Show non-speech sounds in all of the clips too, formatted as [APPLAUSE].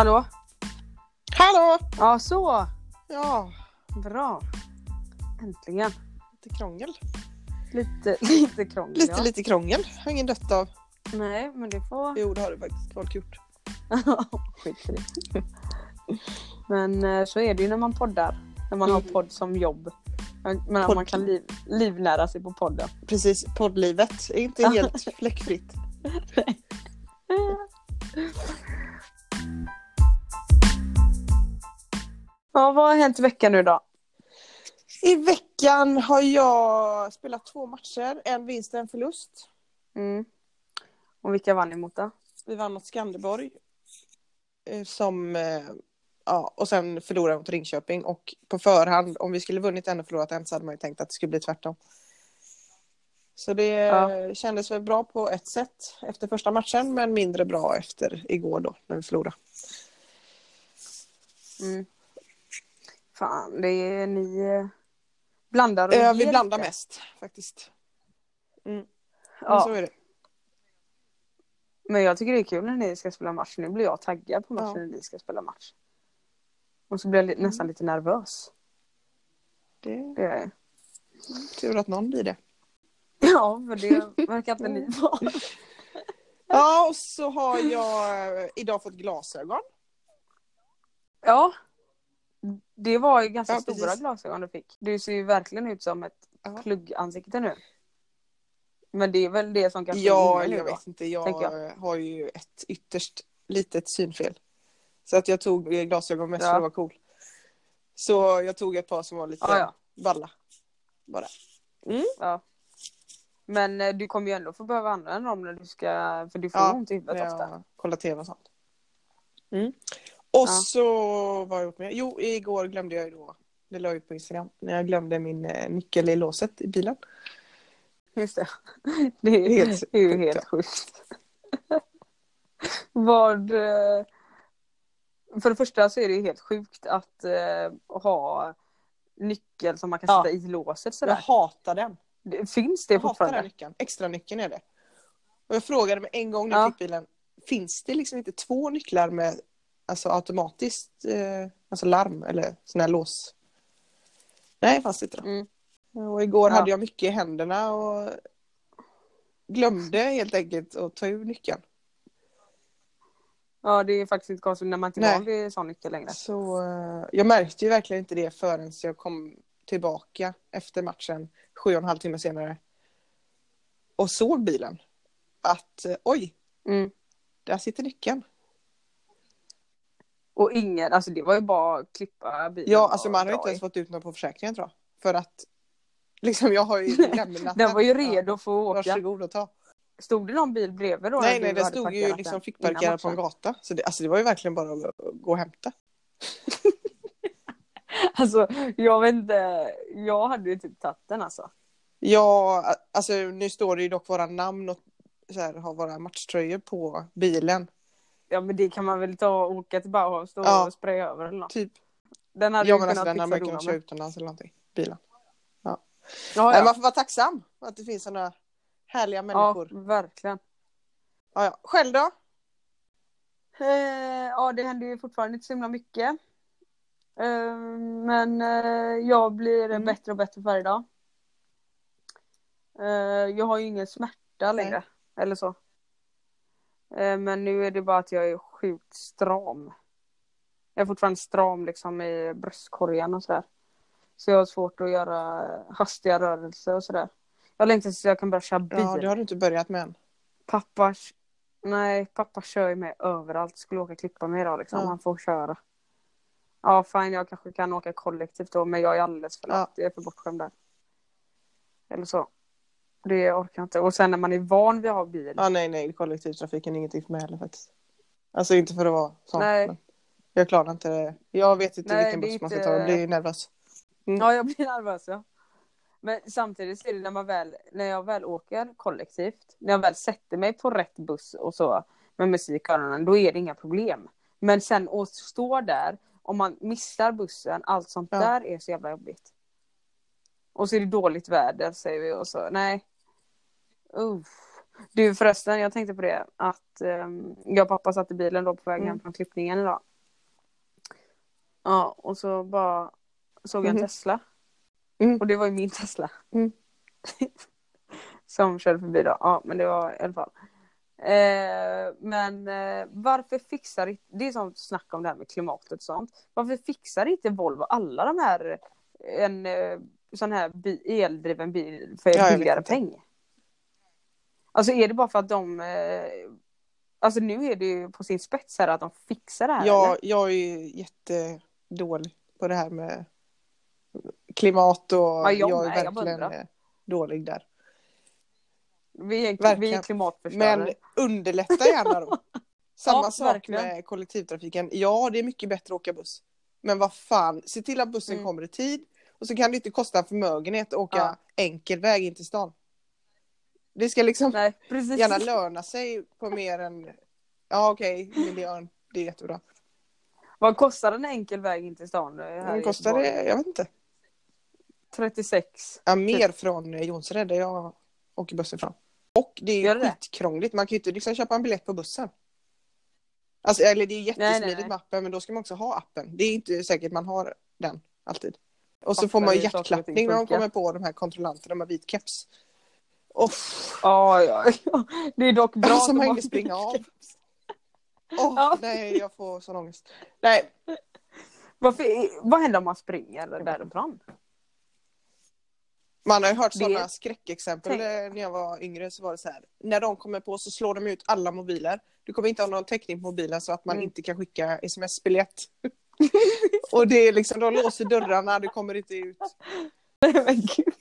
Hallå? Hallå! Ja, så. Ja, Bra. Äntligen. lite krångel. Lite, [LAUGHS] lite krångel. Lite, ja. lite krångel. Har ingen dött av. Nej, men det får... Jo, det har det faktiskt folk gjort. [LAUGHS] Skit i det. Men eh, så är det ju när man poddar. När man har Mm. podd som jobb. Men Podd. man kan liv, livnära sig på podden. Precis, poddlivet är inte [LAUGHS] helt fläckfritt. Ja, vad har hänt i veckan nu då? I veckan har jag spelat två matcher. En vinst och en förlust. Mm. Och vilka vann ni mot då? Vi vann mot Skanderborg. eh, Som, eh, ja, och sen förlorade mot Ringköping. Och på förhand, om vi skulle vunnit en och förlorat en så hade man ju tänkt att det skulle bli tvärtom. Så det Ja. kändes väl bra på ett sätt efter första matchen men mindre bra efter igår då när vi förlorade. Mm. Fan, det är ni eh, blandar och Eh, vi blandar lite. mest faktiskt. Men Ja, så är det. men jag tycker det är kul när ni ska spela match. Nu blir jag taggad på matchen Ja. när ni ska spela match. Och så blir jag li- nästan lite nervös. Det Det är tur att någon blir det. [LAUGHS] Ja, för det verkar inte ni vara. [LAUGHS] Ja, och så har jag eh, idag fått glasögon. Ja. Det var ju ganska Ja, stora precis. glasögon du fick. Du ser ju verkligen ut som ett Ja. pluggansikte nu. Men det är väl det som kanske Ja, jag vet inte. Jag, tänker har ju ett ytterst litet synfel. Så att jag tog eh, glasögon mest Ja. för att vara cool. Så jag tog ett par som var lite Ja, ja. balla. Bara. ja. Men eh, du kommer ju ändå få behöva använda dem när du ska, för du får Ja, ont i huvudet ofta. jag kollar tv och sånt. Mm. Och Ja. så vad har jag gjort med? Jo, igår glömde jag ju då, det la jag ut på Instagram, när jag glömde min eh, nyckel i låset i bilen. Just det. Det är, Helt det är ju helt [LAUGHS] ja. sjukt. [LAUGHS] Vad... eh, För det första så är det ju helt sjukt att eh, ha nyckel som man kan Ja. sätta i låset Jag sådär. hatar den. Finns det Jag hatar den fortfarande? nyckeln. Extra nyckeln är det. Och jag frågade mig en gång när jag Ja. fick bilen, finns det liksom inte två nycklar med alltså automatiskt eh, alltså larm eller sån här lås? Nej, fanns inte då. Mm. Och igår Ja. hade jag mycket i händerna och glömde helt enkelt att ta ur nyckeln. Ja, det är faktiskt inte konstigt när man inte är van vid sån nyckel längre. Så eh, jag märkte ju verkligen inte det förrän jag kom tillbaka efter matchen sju och en halv timme senare. Och såg bilen. Att eh, oj, Mm. där sitter nyckeln. Och ingen, alltså det var ju bara att klippa bilen Ja, alltså man har inte ens fått ut något på försäkringen tror jag. För att liksom jag har ju [LAUGHS] lämnat Den var ju redo för att åka. varsågod och ta. Stod det någon bil bredvid då? Nej, nej, den stod ju liksom fickparkerad på en gata. Så det, alltså det var ju verkligen bara att gå och hämta. [LAUGHS] Alltså, jag vet inte. Jag hade ju typ tagit den alltså. Ja, alltså nu står det ju dock våra namn och så här, har våra matchtröjor på bilen. Ja, men det kan man väl ta och åka till Bauhaus stå Ja. och spraya över eller något. Typ. Den hade Ja men alltså den fixa man kunnat köra utomlands eller någonting. Bilen. Ja, Nej, ja. man får vara tacksam att det finns sådana härliga ja, människor. verkligen. Ja, ja. Själv då? Eh, ja, det händer ju fortfarande inte så himla mycket. Eh, men eh, jag blir Mm. bättre och bättre varje dag. Eh, jag har ju ingen smärta längre. Eller så. Eh, men nu är det bara att jag är sjukt stram. Jag är fortfarande stram liksom i bröstkorgen och sådär. Så jag har svårt att göra hastiga rörelser och sådär. Jag längtar tills jag kan börja köra bil. Ja, det har du inte börjat med än. Pappa, nej, pappa kör ju mig överallt. Skulle åka och klippa mig idag liksom. Ja. Han får köra. Ja, fine, jag kanske kan åka kollektivt då, men jag är alldeles för Ja. lat. Jag är för bortskämd där. Eller så. Det orkar jag inte. Och sen när man är van vid att ha bil. Ja, nej, nej, kollektivtrafiken är ingenting för mig heller faktiskt. Alltså inte för att vara sån. Nej. Jag klarar inte det. Jag vet inte Nej, vilken buss man ska inte- ta. Jag blir nervös. Ja, jag blir nervös ja. Men samtidigt är det när man väl, när jag väl åker kollektivt, när jag väl sätter mig på rätt buss och så med musik i öronen, då är det inga problem. Men sen att stå där, om man missar bussen, allt sånt Ja. där är så jävla jobbigt. Och så är det dåligt väder säger vi och så, nej. Uff. Du förresten, jag tänkte på det att um, jag och pappa satt i bilen då på väg Mm. hem från klippningen idag. Ja, och så bara såg jag en Mhm. Tesla. Mm. Och det var ju min Tesla. Mm. [LAUGHS] Som körde förbi då. Ja, men det var i alla fall. Eh, men eh, varför fixar inte, det är sånt snack om det här med klimatet och sånt. Varför fixar inte Volvo alla de här, en eh, sån här bi, eldriven bil för Ja, billigare peng? Alltså är det bara för att de, eh, alltså nu är det ju på sin spets här att de fixar det här. Jag, eller? jag är ju jättedålig på det här med klimat och Ja, jag jag är jag verkligen undrar. eh, dålig där. Vi är, vi Verkligen. är klimatförstörare. Men underlätta gärna då. [LAUGHS] Samma Ja, sak verkligen. med kollektivtrafiken. Ja, det är mycket bättre att åka buss. Men vad fan, se till att bussen Mm. kommer i tid. Och så kan det inte kosta en förmögenhet att åka Ja. enkel väg in till stan. Det ska liksom Nej, gärna löna sig på mer än, ja okej, miljön, det är jättebra. Vad kostar en enkel väg in till stan? i kostar det, jag vet inte. 36. Ja, mer från eh, Jonsered där jag åker buss ifrån. Och det är ju skitkrångligt, man kan ju inte liksom köpa en biljett på bussen. Alltså, eller det är jättesmidigt Nej, nej, med appen, men då ska man också ha appen. Det är inte säkert man har den alltid. Och så Fattar får man ju hjärtklappning när funkar. kommer på de här kontrollanterna med vit keps. Och Ja, ja, ja. Det är dock bra som att man har- springer av. Åh, Ja. nej, jag får sån ångest. Nej, Varför, vad händer om man springer därifrån? man har ju hört sådana skräckexempel. Tänk- eh, När jag var yngre så var det så här. När de kommer på så slår de ut alla mobiler. Du kommer inte ha någon täckning på mobilen så att man Mm. inte kan skicka sms-biljett. [LAUGHS] och det är liksom, de låser dörrarna, du kommer inte ut. [LAUGHS] Nej men gud.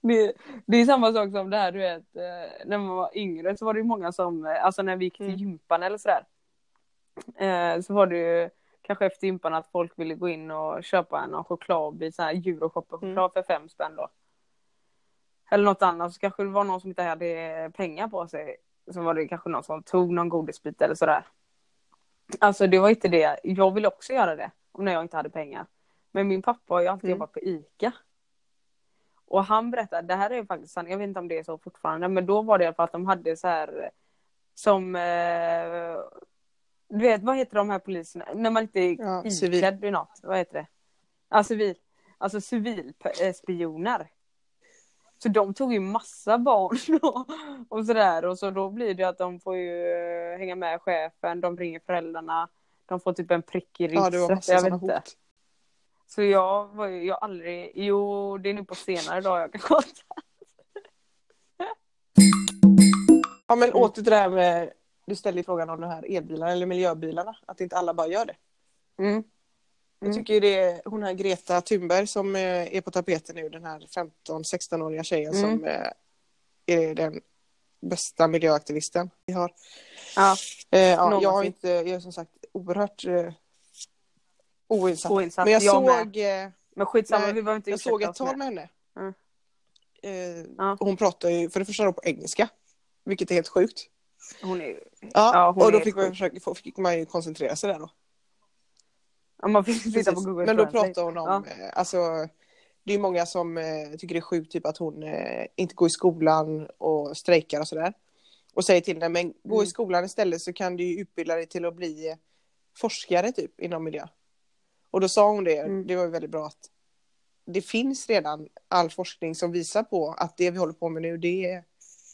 Det, det är samma sak som det här du vet, eh, när man var yngre så var det ju många som, eh, alltså när vi gick till Mm. gympan eller sådär. eh, Så var det ju kanske efter gympan att folk ville gå in och köpa en chokladbit, sån här Euroshopper-choklad för fem spänn då. Eller något annat, så kanske det var någon som inte hade pengar på sig. Så var det kanske någon som tog någon godisbit eller sådär. Alltså det var inte det, jag ville också göra det. När jag inte hade pengar. Men min pappa har ju alltid Mm. jobbat på ICA. Och han berättade, det här är ju faktiskt sant, jag vet inte om det är så fortfarande, men då var det i alla fall att de hade så här som eh, du vet, vad heter de här poliserna? När man inte är Ja, iklädd i något, vad heter det? Ja, civil. Alltså civilspioner. Så de tog ju massa barn [LAUGHS] då, och sådär och så då blir det att de får ju eh, hänga med chefen, de ringer föräldrarna, de får typ en prick i Ja, det var massa jag vet inte. hot. Så jag var ju, jag aldrig, jo det är nu på senare dag jag kan kolla. [LAUGHS] Ja men åter till det här med, du ställde ju frågan om de här elbilarna eller miljöbilarna. Att inte alla bara gör det. Mm. Jag Mm. tycker ju det är hon här Greta Thunberg som eh, är på tapeten nu, den här 15-16-åriga tjejen Mm. som eh, är den bästa miljöaktivisten vi har. Ja, Eh, ja, jag, har inte, jag är som sagt oerhört eh, oinsatt. oinsatt. Men jag, jag såg, eh, Men skitsamma, nej, vi behöver inte jag såg ett tal med henne. Mm. Eh, Ja. Hon pratar ju för det första på engelska. Vilket är helt sjukt. Hon är Ja, Ja, hon och då fick man, försöka, fick man ju koncentrera sig där då. Ja, man fick titta på. Google Men då pratar hon om, eh, alltså det är många som eh, tycker det är sjukt typ att hon inte går i skolan och strejkar och sådär. Och säger till henne, men gå Mm. i skolan istället så kan du ju utbilda dig till att bli forskare typ inom miljö. Och då sa hon det, Mm. det var väldigt bra att det finns redan all forskning som visar på att det vi håller på med nu det är,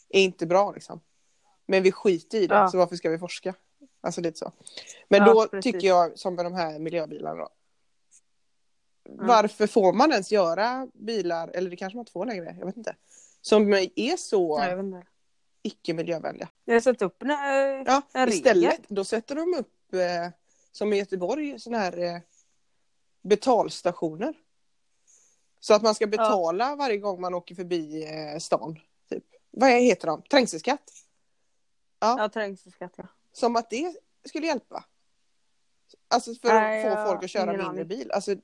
är inte bra liksom. Men vi skiter i det, Ja. så varför ska vi forska? Alltså lite så. Men Ja, då precis. tycker jag, som med de här miljöbilarna då. Varför får man ens göra bilar, eller det kanske man inte får längre, jag vet inte. Som är så Ja, icke miljövänliga. Jag har satt upp en, eh, Ja, en istället regel. då sätter de upp, eh, som i Göteborg, såna här eh, betalstationer. Så att man ska betala varje gång man åker förbi eh, stan. Typ. Vad heter de? Trängselskatt? Ja, trängselskatt ja. Som att det skulle hjälpa. Alltså för Nej, att få jag folk att köra mindre bil. Alltså,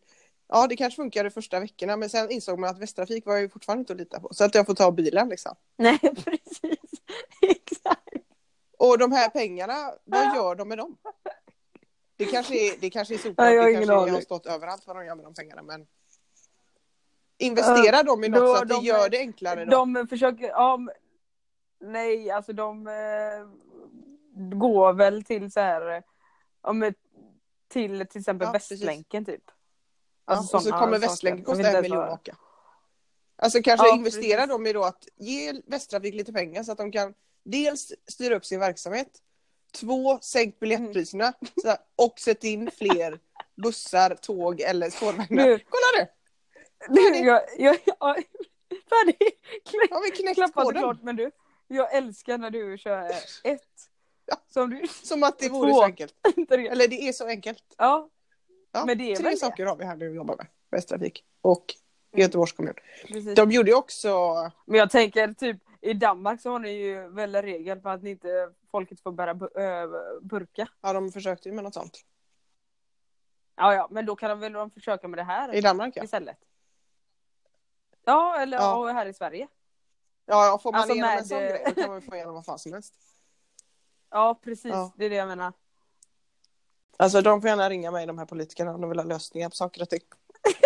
ja, det kanske funkar de första veckorna men sen insåg man att Västtrafik var ju fortfarande inte att lita på. Så att jag får ta bilen liksom. Nej, [LAUGHS] precis. Exakt. Och de här pengarna, vad gör de med dem? Det kanske är, det kanske är solklart, har det kanske har stått överallt vad de gör med de pengarna men Investera dem i något då- så att det de- gör det enklare då. De försöker, ja, nej alltså de eh, går väl till så här, ja, men, till till exempel Ja, precis. Västlänken typ. Ja, Alltså och så kommer. Västlänken kosta en miljon att åka. Alltså kanske Ja, investera precis. dem i då att ge Västtrafik lite pengar så att de kan dels styra upp sin verksamhet, två sänk biljettpriserna Mm. så här, och sätt in fler [LAUGHS] bussar, tåg eller spårvagnar. Nu. Kolla nu! Färdig. jag, jag, jag, [LAUGHS] färdig! Har vi knäckt Klappat klart men du. Jag älskar när du kör ett. Ja. Som du Som att det vore Två. så enkelt. [LAUGHS] Eller det är så enkelt. Ja, Ja, Men det är tre väl det. saker har vi här nu att jobba med. Västtrafik och Mm. Göteborgs kommun. precis. De gjorde ju också, Men jag tänker typ i Danmark så har ni ju väl en regel för att ni inte folket får bära bu- burka. ja de försökte ju med något sånt. Ja ja, men då kan de väl de försöka med det här I Danmark ja. istället. Ja, eller Ja. här i Sverige. Ja, får man Alltså igenom en med, sån eh, grej då kan man få igenom vad fan som helst. Ja precis, Ja. det är det jag menar. Alltså de får gärna ringa mig de här politikerna om de vill ha lösningar på saker och ting.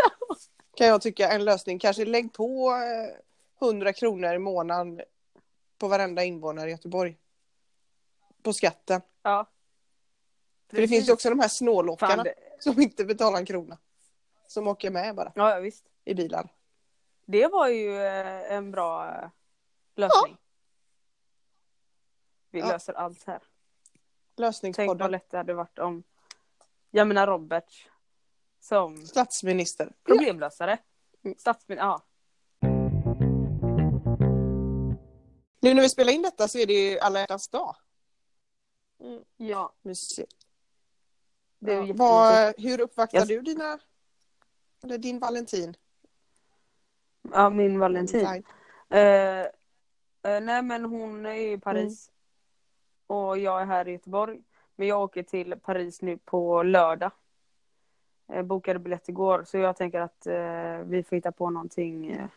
[LAUGHS] Kan jag tycka en lösning. Kanske lägg på eh, 100 kronor i månaden på varenda invånare i Göteborg. På skatten. Ja. För det finns ju också de här snålåkarna det, som inte betalar en krona. Som åker med bara ja ja, visst. i bilen. Det var ju eh, en bra eh, lösning. Vi Ja. löser allt här. Tänk vad Lösningspodden. lätt det hade varit om, jag menar Robert, som Statsminister. problemlösare. Mm. Statsminister, ja. Nu när vi spelar in detta så är det ju alla hjärtans dag. Ja, Mysigt. Ja, jättemysigt. hur uppvaktar Jag- du dina... Eller din Valentin? Ja, min Valentin. Eh, eh, nej men hon är i Paris. Mm. Och jag är här i Göteborg. Men jag åker till Paris nu på lördag. Eh, bokade biljett igår så jag tänker att eh, vi får hitta på någonting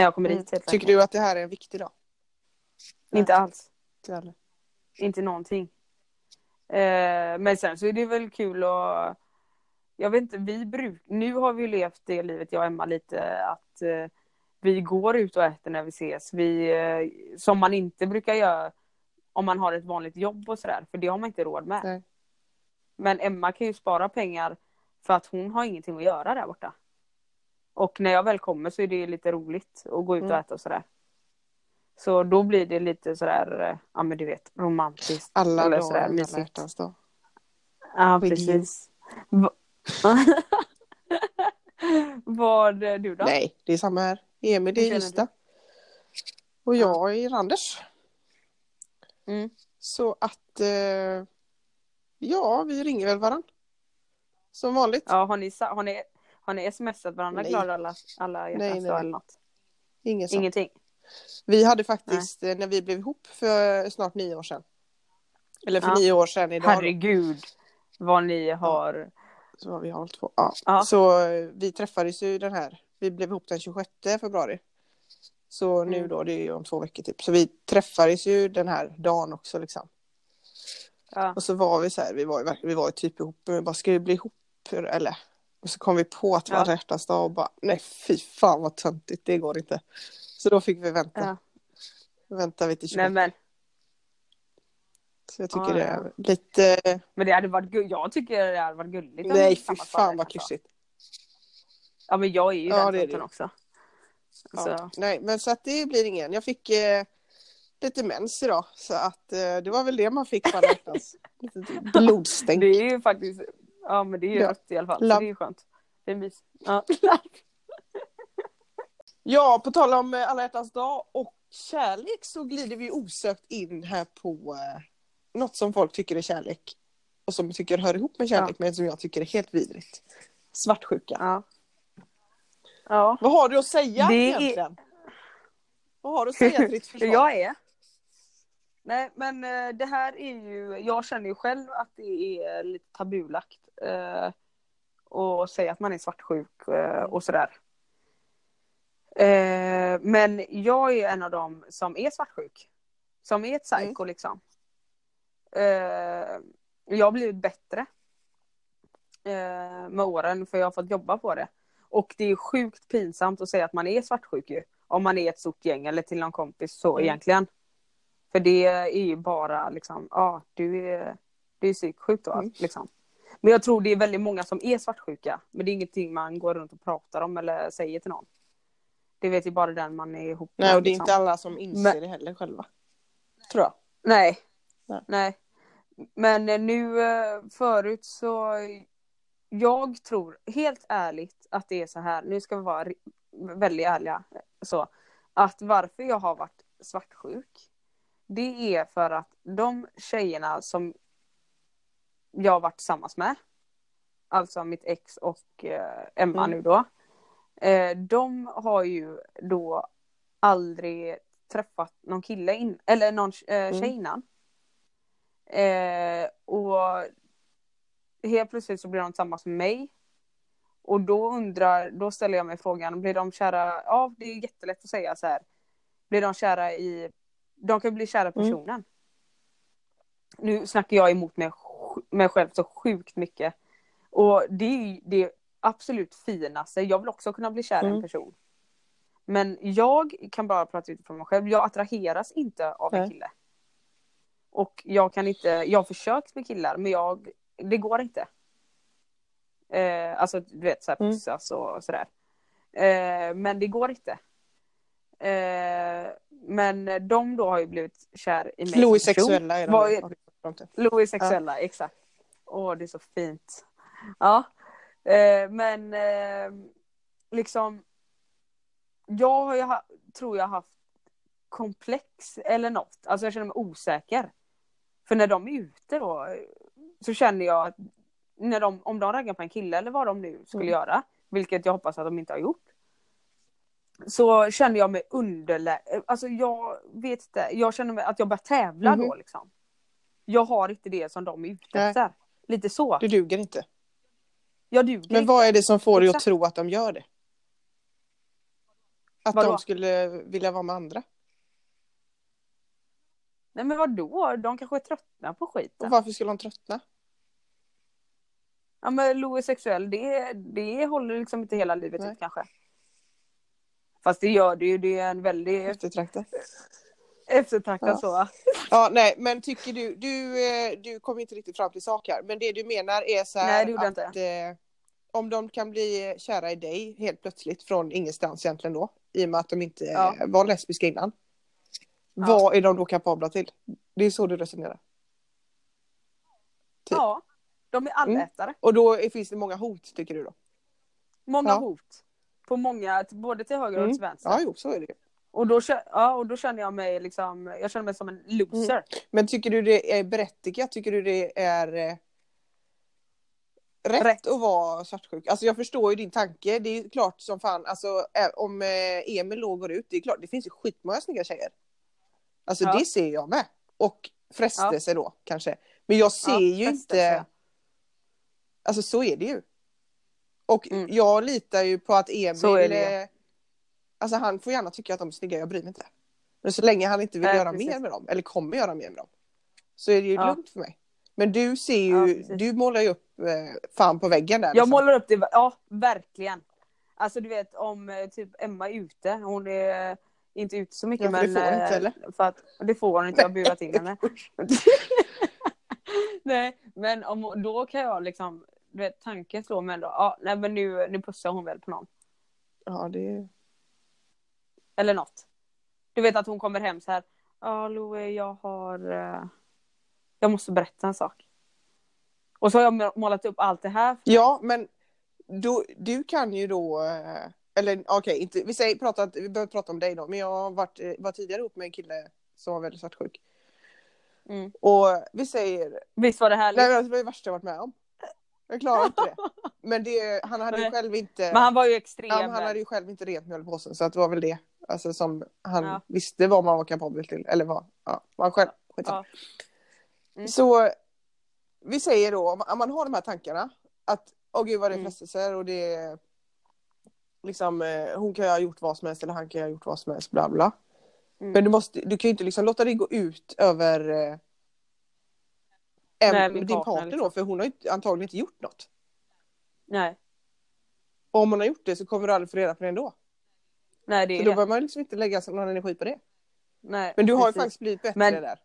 när jag kommer Mm. dit. Helt Tycker du att det här är en viktig dag? Inte alls. Inte. Inte någonting. Eh, men sen så är det väl kul att jag vet inte, vi bruk, nu har vi levt det livet, jag och Emma, lite att eh, vi går ut och äter när vi ses. Vi, eh, som man inte brukar göra om man har ett vanligt jobb och sådär, för det har man inte råd med. Nej. Men Emma kan ju spara pengar för att hon har ingenting att göra där borta. Och när jag väl kommer så är det lite roligt att gå ut och Mm. äta och sådär. Så då blir det lite sådär, eh, ja men du vet, romantiskt. Alla Eller dagar, sådär alla mysigt. hjärtans dag. Ja, precis. Va- [LAUGHS] Vad eh, du då? Nej, det är samma här. Emil är i Ystad. Och jag är i Randers. Mm. Så att... Eh, ja, vi ringer väl varann. Som vanligt. Ja, har ni, har ni, har ni smsat varandra Nej. glada alla, alla Nej, hjärtans nej. dag eller något? Inget sånt. Ingenting? Vi hade faktiskt, eh, när vi blev ihop för snart nio år sedan. Eller för Ja. nio år sedan idag. Herregud vad ni har... Så har vi hållit på. Ja. Ja. Så eh, vi träffades ju den här. Vi blev ihop den 26 februari. Så nu Mm. då, det är ju om två veckor typ. Så vi träffades ju den här dagen också liksom. Ja. Och så var vi så här, vi var vi var typ ihop, bara ska vi bli ihop eller? Och så kom vi på att det var Ja. dag och bara nej fy fan vad töntigt, det går inte. Så då fick vi vänta. Ja. Vänta vi till 26. Nej, men, Så jag tycker Ja, det ja. är lite, men det hade varit gu- Jag tycker det hade varit gulligt. nej fy fan vad klyschigt. Ja men jag är ju Ja, den tönten också. Ja. Så, Nej men så att det blir ingen. Jag fick eh, lite mens idag så att eh, det var väl det man fick på alla [LAUGHS] blodstänk. det är ju faktiskt... Ja men det är ju Ja. i alla fall. Så Labb. det är ju skönt. Det är mys. Ja. [LAUGHS] Ja, på tal om eh, alla hjärtans dag och kärlek så glider vi osökt in här på eh, något som folk tycker är kärlek. Och som tycker hör ihop med kärlek men som jag tycker är helt vidrigt. Svartsjuka. ja. Ja. Vad har du att säga Det är- egentligen? Vad har du att säga till ditt [LAUGHS] försvar? jag är? Nej men eh, det här är ju, jag känner ju själv att det är lite tabulagt. Eh, och säga att man är svartsjuk eh, och sådär. Eh, men jag är en av dem som är svartsjuk. Som är ett psycho liksom. Eh, jag har blivit bättre. Eh, med åren för jag har fått jobba på det. Och det är sjukt pinsamt att säga att man är svartsjuk ju. Om man är ett stort gäng eller till någon kompis så Mm. egentligen. För det är ju bara liksom, ja du är, du är psyksjuk då Mm. liksom. Men jag tror det är väldigt många som är svartsjuka. Men det är ingenting man går runt och pratar om eller säger till någon. Det vet ju bara den man är ihop med. Nej, och det är liksom. inte alla som inser Men- det heller själva. Tror jag. Nej. Nej. Nej. Men eh, nu eh, förut så jag tror helt ärligt att det är så här, nu ska vi vara väldigt ärliga, så att varför jag har varit svartsjuk det är för att de tjejerna som jag har varit tillsammans med, alltså mitt ex och eh, Emma Mm. nu då, eh, de har ju då aldrig träffat någon kille in, eller någon eh, tjej innan. Eh, och helt plötsligt så blir de tillsammans med mig. Och då undrar, då ställer jag mig frågan, blir de kära, ja det är jättelätt att säga så här. Blir de kära i, de kan bli kära Mm. personen. Nu snackar jag emot mig, mig själv så sjukt mycket. Och det är ju det absolut finaste, jag vill också kunna bli kär i en Mm. person. Men jag kan bara prata utifrån mig själv, jag attraheras inte av en kille. Och jag kan inte, jag har försökt med killar men jag, det går inte. Eh, alltså du vet såhär Mm. pussas och sådär. Eh, men det går inte. Eh, men de då har ju blivit kär i mig som Louis person. sexuella är de. Vad det? Louis sexuella, exakt. Åh, det är så fint. Ja. Eh, men eh, liksom. Jag har ju tror jag haft komplex eller något. Alltså jag känner mig osäker. För när de är ute då så känner jag att när de, om de raggar på en kille eller vad de nu skulle Mm. göra, vilket jag hoppas att de inte har gjort. Så känner jag mig underlä... Alltså jag vet inte, jag känner mig att jag börjar tävla Mhm. då liksom. Jag har inte det som de är ute Nej. Lite så. Du duger inte. Jag duger Men inte. vad är det som får dig att tro att de gör det? Att Vadå? de skulle vilja vara med andra? Nej men vadå? De kanske är tröttna på skiten. Och varför skulle de tröttna? Ja men Louis sexuell, det, det håller liksom inte hela livet Nej. ut kanske. Fast det gör det ju, det är en väldigt Eftertrakta. Eftertraktad Ja. så. Ja, nej, men tycker du, du, eh, du kom inte riktigt fram till sak här, men det du menar är så här Nej, att eh, om de kan bli kära i dig helt plötsligt från ingenstans egentligen då, i och med att de inte eh, Ja. var lesbiska innan. Ja. Vad är de då kapabla till? Det är så du resonerar. Typ. Ja. De är allätare. Och då finns det många hot tycker du då? Många hot. På många, både till höger och Mm. till vänster. Ja, jo, så är det. Och, då, ja, och då känner jag mig liksom, jag känner mig som en loser. Men tycker du det är berättigat? Tycker du det är eh, rätt, Rätt. att vara svartsjuk? Alltså jag förstår ju din tanke. Det är ju klart som fan, alltså om eh, Emil låg går ut, det är klart, det finns ju skitmånga snygga tjejer. Alltså Ja. det ser jag med. Och frestelse då kanske. Men jag ser ju frestelse. inte, alltså så är det ju. Och Mm. jag litar ju på att Så Emil, är det. eh, alltså han får gärna tycka att de är snygga, jag bryr mig inte. Men så länge han inte vill Nej, göra precis. mer med dem, eller kommer göra mer med dem, så är det ju Ja. lugnt för mig. Men du ser ju, Ja, du målar ju upp eh, fan på väggen där. Jag liksom. målar upp det, ja verkligen. Alltså du vet om eh, typ Emma är ute, hon är inte ute så mycket Ja, för det men... får hon inte, eh, eller? För att, det får hon inte, jag har burat in henne. [LAUGHS] nej men om, då kan jag liksom, du vet tanken slår mig ändå, ja nej men nu, nu pussar hon väl på någon. Ja, det Eller något. Du vet att hon kommer hem så här. Ja Louie jag har eh, Jag måste berätta en sak. Och så har jag må- målat upp allt det här. Ja, men då, du kan ju då, eh, eller okej, inte, vi, säger, pratat, vi behöver prata om dig då, men jag har varit, eh, var tidigare ihop med en kille som var väldigt svartsjuk. Mm. Och vi säger, Visst var det härligt? nej men det var det värsta jag varit med om. Jag klarar inte det. [LAUGHS] Men det, han hade ju själv inte, Men han var ju extrem. ja, han hade ju själv inte rent mjöl i påsen, så att det var väl det. Alltså som han Ja. visste vad man var kapabel till, eller vad, ja, man själv. Ja. Mm. Så vi säger då, om man har de här tankarna, att åh gud vad det är Mm. frestelser och det är liksom, eh, hon kan ju ha gjort vad som helst eller han kan ju ha gjort vad som helst, bla bla. Mm. Men du, måste, du kan ju inte liksom låta det gå ut över eh, Nej, din partner, partner, liksom. då, för hon har ju antagligen inte gjort något. Nej. Och om hon har gjort det så kommer du aldrig få reda på det ändå. Nej det Så är då det. behöver man liksom inte lägga någon energi på det. Nej, Men du har ju precis. faktiskt blivit bättre Men- där.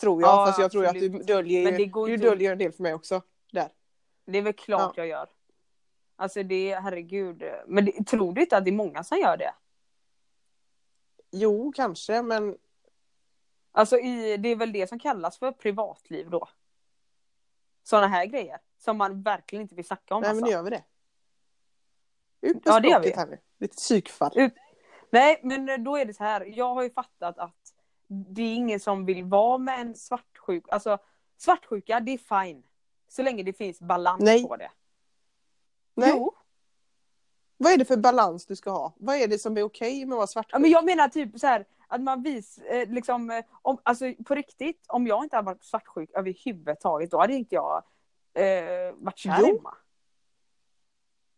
Tror jag, Ja, fast jag tror ju att du absolut. döljer, Men det ju- går du inte döljer en del för mig också. Där. Det är väl klart jag gör. Alltså det, herregud. Men det, tror du inte att det är många som gör det? Jo, kanske, men Alltså i, det är väl det som kallas för privatliv då. Sådana här grejer. Som man verkligen inte vill snacka om. nej, men alltså. nu gör vi det. Ut Ja, det gör vi. här nu. Lite psykfall. Ut- Nej, men då är det så här. Jag har ju fattat att det är ingen som vill vara med en svartsjuk. Alltså svartsjuka, det är fine. Så länge det finns balans Nej. på det. Nej, Jo. vad är det för balans du ska ha? Vad är det som är okej med att vara svartsjuk? Ja, men jag menar typ så här att man vis, eh, liksom, eh, om, alltså på riktigt, om jag inte hade varit svartsjuk överhuvudtaget, då hade inte jag eh, varit kär Jo.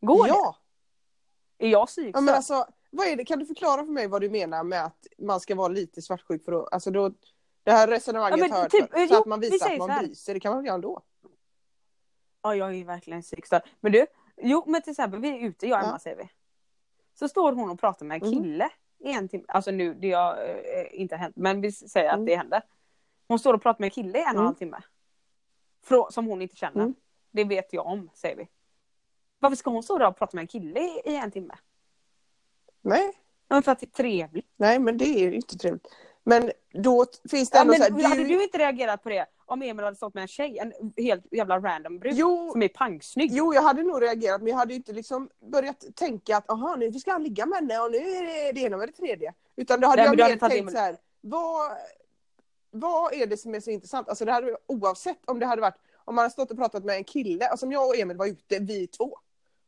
Går ja? Är jag psykstörd? ja, men alltså, vad är det? Kan du förklara för mig vad du menar med att man ska vara lite svartsjuk för att, alltså då, det här resonemanget Ja, men typ, förut. så jo, att man vi visar säger att man bryr sig, det kan man väl göra ändå? Ja, jag är verkligen psykstörd. Men du, jo men till exempel vi är ute, jag och Emma Ja. säger vi. Så står hon och pratar med en Mhm. kille i en timme. Alltså nu, det har eh, inte hänt, men vi säger Mm. att det händer. Hon står och pratar med en kille i en och en Mm. halv timme. Frå, som hon inte känner. Mm. Det vet jag om, säger vi. Varför ska hon stå där och prata med en kille i, en timme? Nej, Ja, men för att det är trevligt. nej men det är ju inte trevligt. Men då finns det Ja, ändå men, så här, Hade du inte reagerat på det om Emil hade stått med en tjej, en helt jävla random brud Jo, som är pangsnygg? Jo, jag hade nog reagerat, men jag hade inte liksom börjat tänka att aha, nu ska han ligga med henne och nu är det det ena och det tredje. Utan då hade Nej, jag mer tänkt in- så här, vad, vad är det som är så intressant? Alltså det hade oavsett om det hade varit, om man hade stått och pratat med en kille, alltså om jag och Emil var ute, vi två.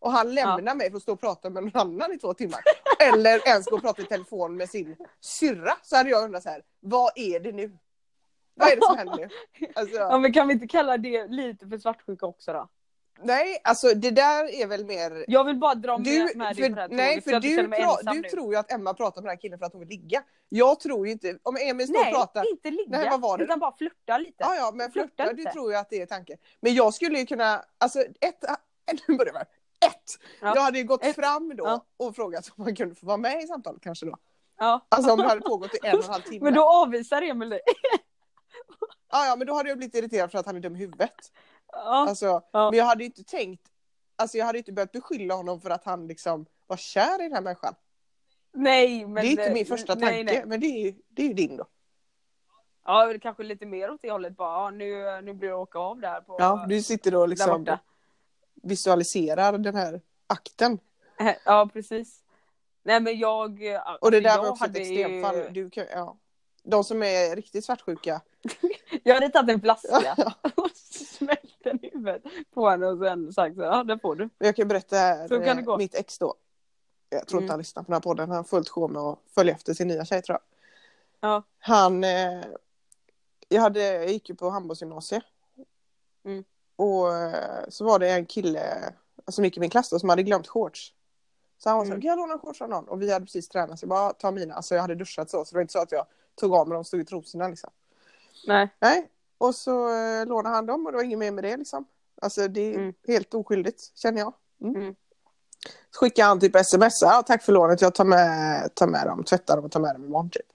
Och han lämnar mig för att stå och prata med någon annan i två timmar. [LAUGHS] Eller ens gå och prata i telefon med sin syrra. Så hade jag undrat så här, vad är det nu? Vad är det som händer nu? [LAUGHS] Alltså, Ja, men kan vi inte kalla det lite för svartsjuka också då? nej, alltså det där är väl mer Jag vill bara dra Du, med, med dig på det här för, nej, för jag du, pra, du tror ju att Emma pratar med den här killen för att hon vill ligga. Jag tror ju inte, om Emil står och Nej, pratar, inte ligga, Nej, vad var det utan bara flirta lite. ja ja men flörta, du tror ju att det är tanken. Men jag skulle ju kunna, alltså ett, [LAUGHS] nu börjar vi. Ja. Jag hade ju gått Ett. fram då Ja. och frågat om man kunde få vara med i samtalet kanske då. Ja. Alltså om det hade pågått i en och en halv timme. Men då avvisar Emil dig. Ja, ja men då hade jag blivit irriterad för att han är dum i huvudet. Ja. Alltså, Ja. Men jag hade inte tänkt, alltså jag hade inte börjat beskylla honom för att han liksom var kär i den här människan. Nej, men... det är inte min första tanke, nej, nej. men det är, det är ju din då. Ja, det kanske lite mer åt det hållet bara. Ja, nu, nu blir det åka av där på... Ja, du sitter då liksom. Visualiserar den här akten. Eh, Ja, precis. Nej men jag... ja, Och det alltså, där var också ett hade extremfall. Ju... Du kan, ja. De som är riktigt svartsjuka. [LAUGHS] Jag hade tagit en flaska Ja. [LAUGHS] och smält den i huvudet på henne och sen sagt så ja det får du. Jag kan berätta här, Så kan det eh, gå. mitt ex då. Jag tror inte Mm. han lyssnar på den här podden. Han har fullt sjå med att följa efter sin nya tjej tror jag. Ja. Han... Eh, jag, hade, jag gick ju på handbollsgymnasiet. Mm. Och eh, så var det en kille som gick i min klass då, som hade glömt shorts. Så han var så Mm. kan jag låna shorts av någon? Och vi hade precis tränat så jag bara, ta mina. Alltså jag hade duschat så, så det var inte så att jag tog av mig dem, stod i trosorna liksom. Nej. Nej. Och så eh, lånade han dem och det var inget mer med det liksom. Alltså det är Mm. helt oskyldigt känner jag. Mm. Mm. Så skickade han typ sms, ja, tack för lånet, jag tar med, tar med dem, tvättar dem och tar med dem imorgon typ.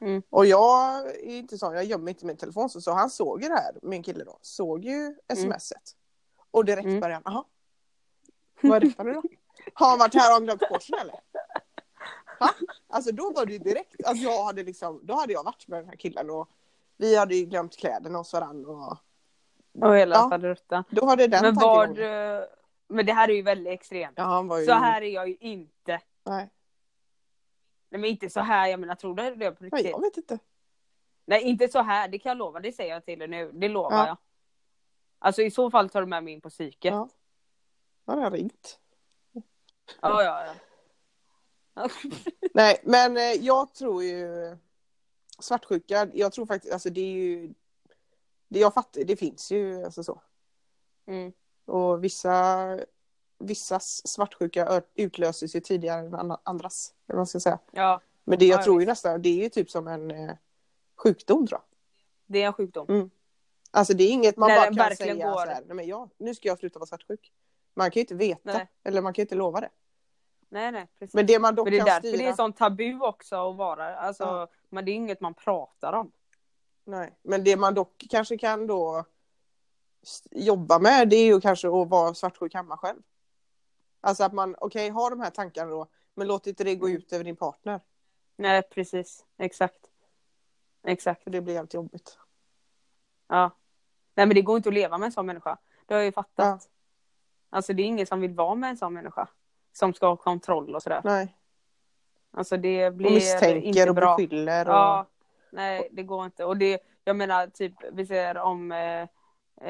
Mm. Och jag är inte sån, jag gömmer inte min telefon så, så han såg ju det här, min kille då, såg ju smset. Och direkt Mm. började han, jaha. [LAUGHS] Vad detta nu då? Har han varit här och glömt korsen eller? Ha? Alltså då var det ju direkt, alltså jag hade liksom, då hade jag varit med den här killen och vi hade ju glömt kläderna hos varandra och Och hela Ja. faderuttan. då var det den Men tankegången. eh, Men det här är ju väldigt extremt. Ja han var ju, Så här är jag ju inte. nej, Nej men inte så här, jag menar tror du det på nej riktigt? jag vet inte. Nej inte så här, det kan jag lova, det säger jag till dig nu. Det lovar Ja. jag. Alltså i så fall tar du med mig in på psyket. Ja. Då hade jag ringt. Ja, ja, ja. Nej, men eh, jag tror ju svartsjuka, jag tror faktiskt, alltså det är ju det jag fattar, det finns ju alltså så. Mm. Och vissa vissas svartsjuka utlöses ju tidigare än an- andras, eller man ska säga. ja, Men det jag Ja, tror ju nästan, det är ju typ som en eh, sjukdom tror jag. det är en sjukdom. Alltså det är inget man När bara kan säga går- så här, nej men jag, nu ska jag sluta vara svartsjuk. Man kan ju inte veta, Nej. eller man kan ju inte lova det. Nej, nej, precis. Men det man dock Men det är kan därför styra... det är sånt tabu också att vara. Alltså, Ja. Men det är inget man pratar om. Nej, men det man dock kanske kan då jobba med det är ju kanske att vara svartsjuk hemma själv. Alltså att man, okej, har de här tankarna då, men låt inte det gå Mm. ut över din partner. Nej, precis. Exakt. Exakt. För det blir jävligt jobbigt. Ja. Nej men det går inte att leva med en sån människa. Det har jag ju fattat. Ja. Alltså det är ingen som vill vara med en sån människa. Som ska ha kontroll och sådär. Nej. Alltså det blir Och misstänker inte och bra. beskyller. Och... Ja. Nej det går inte. Och det, jag menar typ vi säger om eh,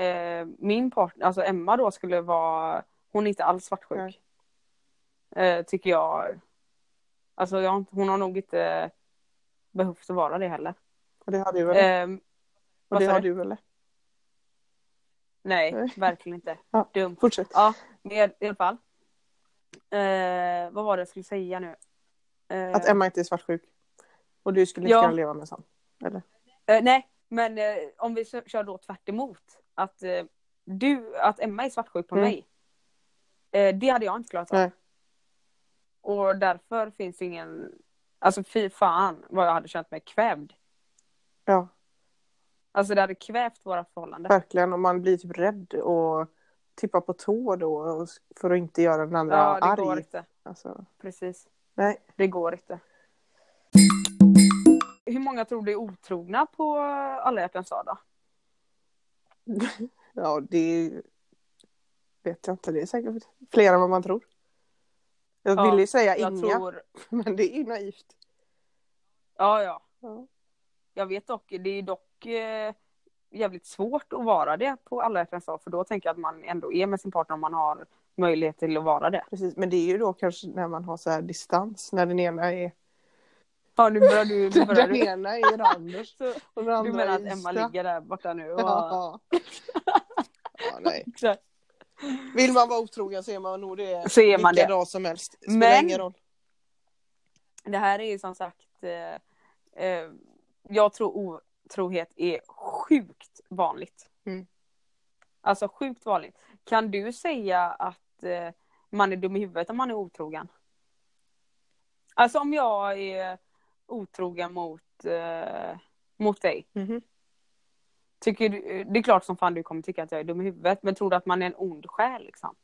eh, min partner, alltså Emma då skulle vara, hon är inte alls svartsjuk. Eh, tycker jag. Alltså jag, hon har nog inte behövt att vara det heller. Och det har du väl? Eh, och vad det har du? väl? Nej, Nej. verkligen inte. Ja. Dumt. Fortsätt. Ja, men i alla fall. Eh, vad var det jag skulle säga nu? Eh, Att Emma inte är svartsjuk. Och du skulle inte Ja. leva med sån. Eller? eh, nej, men eh, om vi kör då tvärt emot. Att, eh, du, att Emma är svartsjuk på Mm. mig. Eh, det hade jag inte klarat av. Nej. Och därför finns ingen... Alltså fy fan vad jag hade känt mig kvävd. Ja, Alltså det hade kvävt våra förhållande. verkligen. Och man blir typ rädd och tippar på tå då för att inte göra den andra Ja, det arg. går inte. Alltså, Precis. nej. Det går inte. Hur många tror du är otrogna på alla hjärtans dag då? [LAUGHS] Ja, det vet jag inte. Det är säkert fler än vad man tror. Jag Ja, ville ju säga inga, tror... [LAUGHS] men det är ju naivt. Ja, ja. Ja. Jag vet dock, det är dock eh, jävligt svårt att vara det på alla dag. För då tänker jag att man ändå är med sin partner om man har möjlighet till att vara det. Precis, men det är ju då kanske när man har så här distans, när den ena är, Ja, nu börjar du... Nu [LAUGHS] börjar den du. ena är Randers [LAUGHS] och den andra du menar att Emma ligger där borta nu? Och... Ja. ja, nej. Vill man vara otrogen så är man nog det Så är man vilka det. dag som helst. Spelar Men- ingen roll. Det här är ju som sagt, eh, eh, jag tror otrohet är sjukt vanligt. Mm. Alltså sjukt vanligt. Kan du säga att eh, man är dum i huvudet om man är otrogen? Alltså om jag är otrogen mot, eh, mot dig. Mhm. Tycker du, det är klart som fan du kommer tycka att jag är dum i huvudet. Men tror du att man är en ond själ liksom?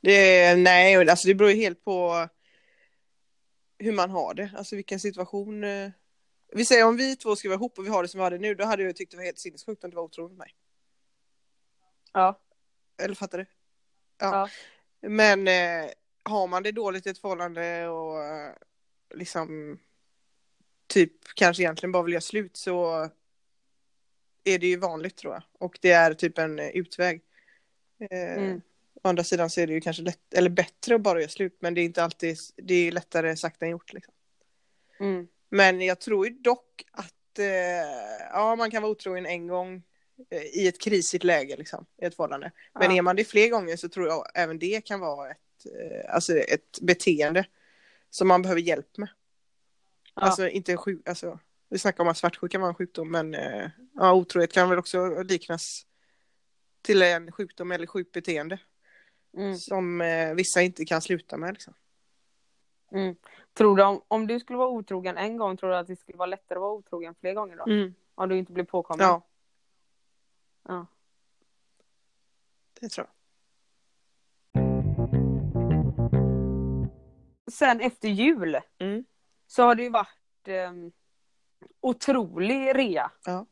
Det, nej, alltså det beror ju helt på hur man har det. Alltså vilken situation. eh, Vi säger om vi två ska vara ihop och vi har det som vi har det nu, då hade jag tyckt det var helt sinnessjukt om du var otrogen mot mig. Ja. Eller fattar du? Ja. Men eh, har man det dåligt i ett förhållande och eh, liksom typ kanske egentligen bara vill göra slut så är det ju vanligt tror jag. Och det är typ en eh, utväg. Eh, Mm. Å andra sidan så är det ju kanske lätt, eller bättre att bara göra slut men det är inte alltid, det är lättare sagt än gjort liksom. Mm. Men jag tror ju dock att eh, ja, man kan vara otrogen en gång eh, i ett krisigt läge liksom, i ett förhållande. Men Ja. är man det fler gånger så tror jag även det kan vara ett, eh, alltså ett beteende som man behöver hjälp med. Ja. Alltså inte en sjuk, alltså vi snackar om att svartsjuka var en sjukdom men eh, ja, otrohet kan väl också liknas till en sjukdom eller sjukt beteende Mm. som eh, vissa inte kan sluta med. Liksom. Mm. Tror du om, om du skulle vara otrogen en gång, tror du att det skulle vara lättare att vara otrogen fler gånger då? Om du inte blir påkommen? Ja, Ja. det tror jag. Sen efter jul Mm. så har det ju varit um, otrolig rea. Ja.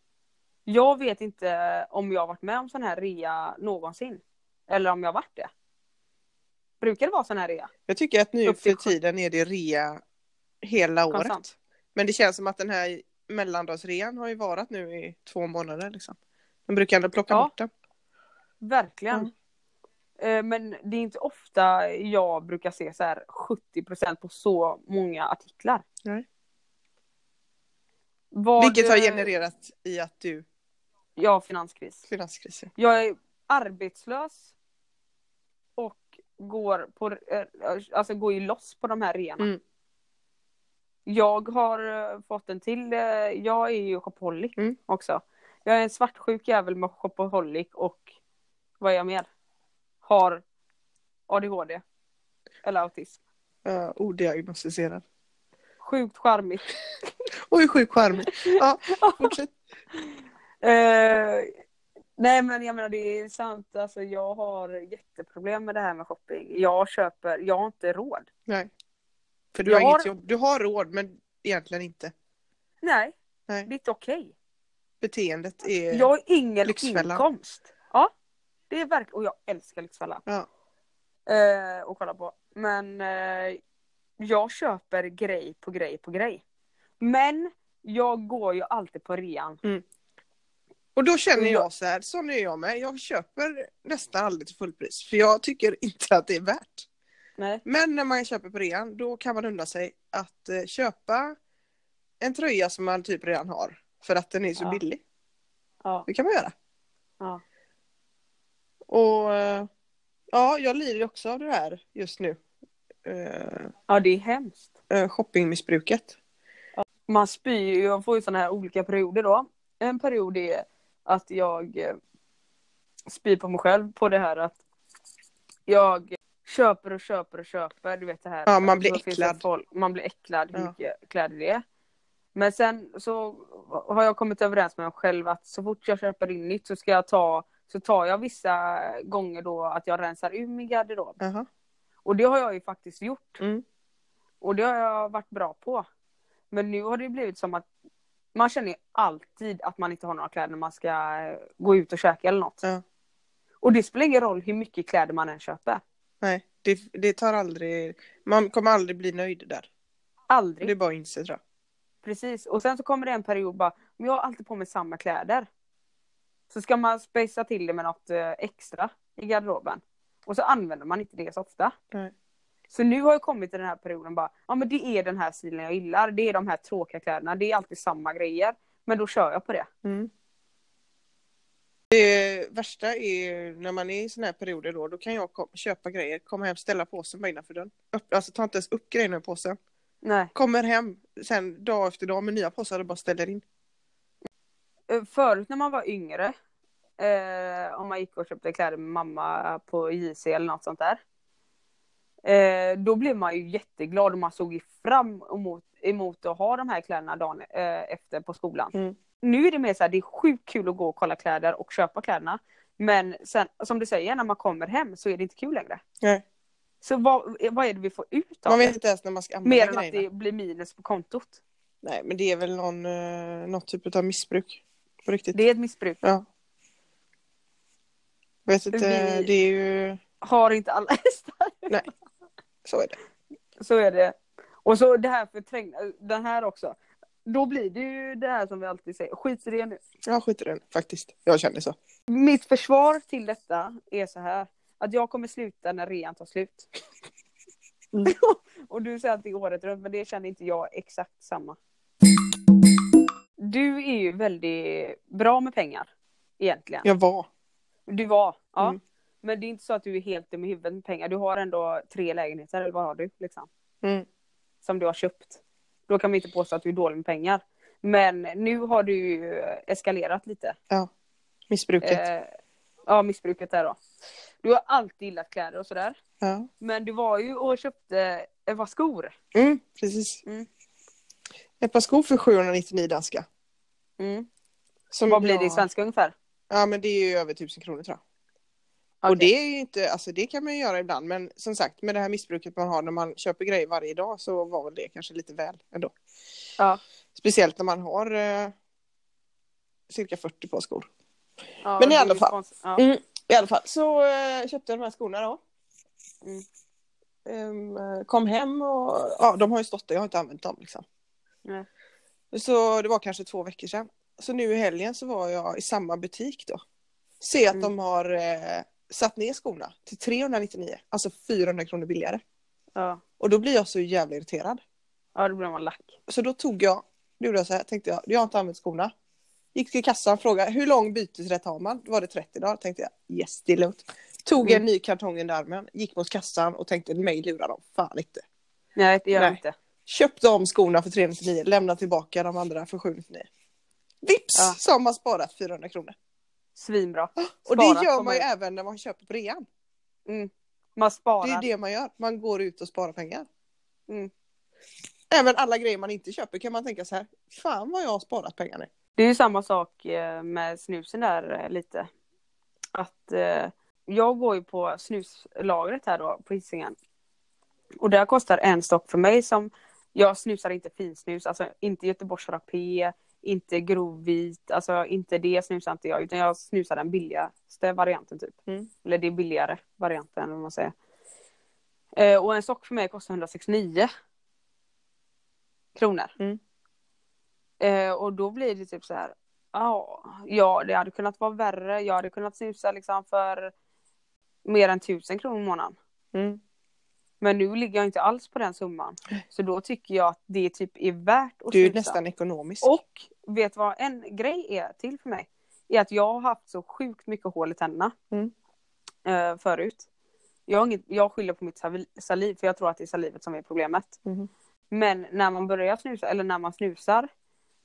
Jag vet inte om jag har varit med om sån här rea någonsin. Eller om jag har varit det. Brukar det vara sån här rea? Jag tycker att nu för tiden är det rea hela året. Konstant. Men det känns som att den här mellandagsrean har ju varit nu i två månader. Liksom. De brukar ändå plocka Ja. bort den. Verkligen. Mm. Men det är inte ofta jag brukar se så här 70% på så många artiklar. Nej. Vad, Vilket har genererat i att du Ja, finanskris. finanskris. ja. Jag är arbetslös och går, på, eh, alltså går ju loss på de här reorna. Mm. Jag har eh, fått en till, eh, jag är ju shopaholic Mm. också. Jag är en svartsjuk jävel med shopaholic och vad är jag mer? Har ADHD. Eller autism. Uh, odiagnostiserad. Sjukt charmigt. [LAUGHS] Oj, sjukt charmig. Ja, [LAUGHS] fortsätt. Eh, Nej men jag menar det är sant, alltså jag har jätteproblem med det här med shopping. Jag köper, jag har inte råd. Nej. För du Jag har inget har- jobb. Du har råd men egentligen inte. Nej, Nej. det är inte okej. Beteendet är... Jag har ingen Lyxfällan. inkomst. Ja, det är verkligen, och jag älskar Lyxfällan. Ja. Eh, att kolla på. Men eh, jag köper grej på grej på grej. Men jag går ju alltid på rean. Och då känner Jag- så här, sån är jag med. Jag köper nästan aldrig till fullpris. För jag tycker inte att det är värt. Nej. Men när man köper på rean, då kan man unna sig att eh, köpa en tröja som man typ redan har. För att den är så Ja. billig. Ja. Det kan man göra. Ja. Och eh, ja, jag lider också av det här just nu. Eh, ja, det är hemskt. eh, shoppingmissbruket. Man spyr ju, jag får ju sådana här olika perioder då. En period är att jag eh, spyr på mig själv på det här att jag köper och köper och köper. Du vet det här. Ja, man blir Då finns det äcklad. Folk, man blir äcklad hur Ja. mycket kläder det är. Men sen så har jag kommit överens med mig själv att så fort jag köper in nytt så ska jag ta så tar jag vissa gånger då att jag rensar ur min garderob. Jaha. Och det har jag ju faktiskt gjort. Mm. Och det har jag varit bra på. Men nu har det blivit som att man känner alltid att man inte har några kläder när man ska eh, gå ut och käka eller något. Ja. Och det spelar ingen roll hur mycket kläder man än köper. Nej, det, det tar aldrig... Man kommer aldrig bli nöjd där. Aldrig. Det är bara att inse tror jag. Precis. Och sen så kommer det en period bara, men jag har alltid på mig samma kläder. Så ska man spacea till det med något eh, extra i garderoben. Och så använder man inte det så ofta. Nej. Så nu har jag kommit till den här perioden bara, ja men det är den här stilen jag gillar. Det är de här tråkiga kläderna. Det är alltid samma grejer. Men då kör jag på det. Mm. Det värsta är när man är i såna här perioder då, då kan jag kom, köpa grejer, komma hem, ställa påsen bara innanför dörren. Upp, alltså ta inte ens upp grejerna i påsen. Nej. Kommer hem sen dag efter dag med nya påsar och bara ställer in. Eh, Förut när man var yngre, eh, om man gick och köpte kläder med mamma på JC eller något sånt där. Eh, då blev man ju jätteglad och man såg ju fram emot, emot att ha de här kläderna dagen eh, efter på skolan. Mm. Nu är det mer så här, det är sjukt kul att gå och kolla kläder och köpa kläderna. Men sen, som du säger, när man kommer hem så är det inte kul längre. Nej. Så vad, vad är det vi får ut av Man vet inte ens när man ska använda Mer än att det blir minus på kontot. Nej men det är väl någon, eh, något typ av missbruk. På riktigt. Det är ett missbruk. Ja. Vet inte, Vi- det är ju... Har inte alla hästar. Nej. Så är det. Så är det. Och så det här förträng... Den här också. Då blir det ju det här som vi alltid säger. Skit i det nu. Jag skiter i den faktiskt. Jag känner så. Mitt försvar till detta är så här. Att jag kommer sluta när rean tar slut. Mm. [LAUGHS] och du säger att det är året runt. Men det känner inte jag exakt samma. Du är ju väldigt bra med pengar. Egentligen. Jag var. Du var. Ja. Mm. Men det är inte så att du är helt dum i huvudet med pengar. Du har ändå tre lägenheter. Eller vad har du? Liksom. Mm. som du har köpt. Då kan man inte påstå att du är dålig med pengar. Men nu har du ju eskalerat lite. Missbruket. Eh, ja, missbruket där då. Du har alltid gillat kläder och sådär. Ja. Men du var ju och köpte ett par skor. Mm, precis. Mm. Ett par skor för 799 danska. Mm. Som Vad blir det i svenska ungefär? Ja men det är ju över 1000 kronor tror jag. Och det är ju inte, alltså det kan man ju göra ibland men som sagt med det här missbruket man har när man köper grejer varje dag så var väl det kanske lite väl ändå. Ja. Speciellt när man har eh, cirka 40 par skor. Ja, Men i alla fall. Ja. Mm, I alla fall så eh, köpte jag de här skorna då. Mm. Eh, kom hem och ja de har ju stått där, jag har inte använt dem liksom. Nej. Så det var kanske två veckor sedan. Så nu i helgen så var jag i samma butik då. Se att Mm. de har eh, satt ner skorna till 399, alltså 400 kronor billigare. Ja. Och då blir jag så jävla irriterad. ja, då blir man lack. Så då tog jag, då gjorde jag så här, tänkte jag, jag har inte använt skorna. Gick till kassan och frågade hur lång bytesrätt har man? Då var det 30 dagar. Tänkte jag, yes det är lugnt. Tog Mm. en ny kartong under armen, gick mot kassan och tänkte mig lurar dem fan inte. Nej, det gör Nej. inte. Köpte om skorna för 399, lämnade tillbaka de andra för 799. Vips Ja. så har man sparat 400 kronor. Svinbra. Och det gör man ju även när man köper på rean. Mm. Man sparar. Det är det man gör, man går ut och sparar pengar. Mm. Även alla grejer man inte köper kan man tänka så här, fan vad jag har sparat pengar nu. Det är ju samma sak eh, med snusen där eh, lite. att eh, jag går ju på snuslagret här då på Hisingen. Och där kostar en stock för mig som, jag snusar inte finsnus, alltså inte Göteborgs rapé, inte grovvit, alltså inte det snusar inte jag utan jag snusar den billigaste varianten typ. Mm. Eller det är billigare varianten vad man säger. Eh, och en stock för mig kostar 169 kronor. Mm. Eh, och då blir det typ så här. Ja, ja, det hade kunnat vara värre. Jag hade kunnat snusa liksom för mer än tusen kronor i månaden. Mm. Men nu ligger jag inte alls på den summan. Så då tycker jag att det typ är värt att Du är snusa. nästan ekonomisk. Och vet vad en grej är till för mig? Är att jag har haft så sjukt mycket hål i tänderna. Mm. eh, förut. Jag, har inget, jag skyller på mitt saliv för jag tror att det är salivet som är problemet. Mhm. Men när man börjar snusa eller när man snusar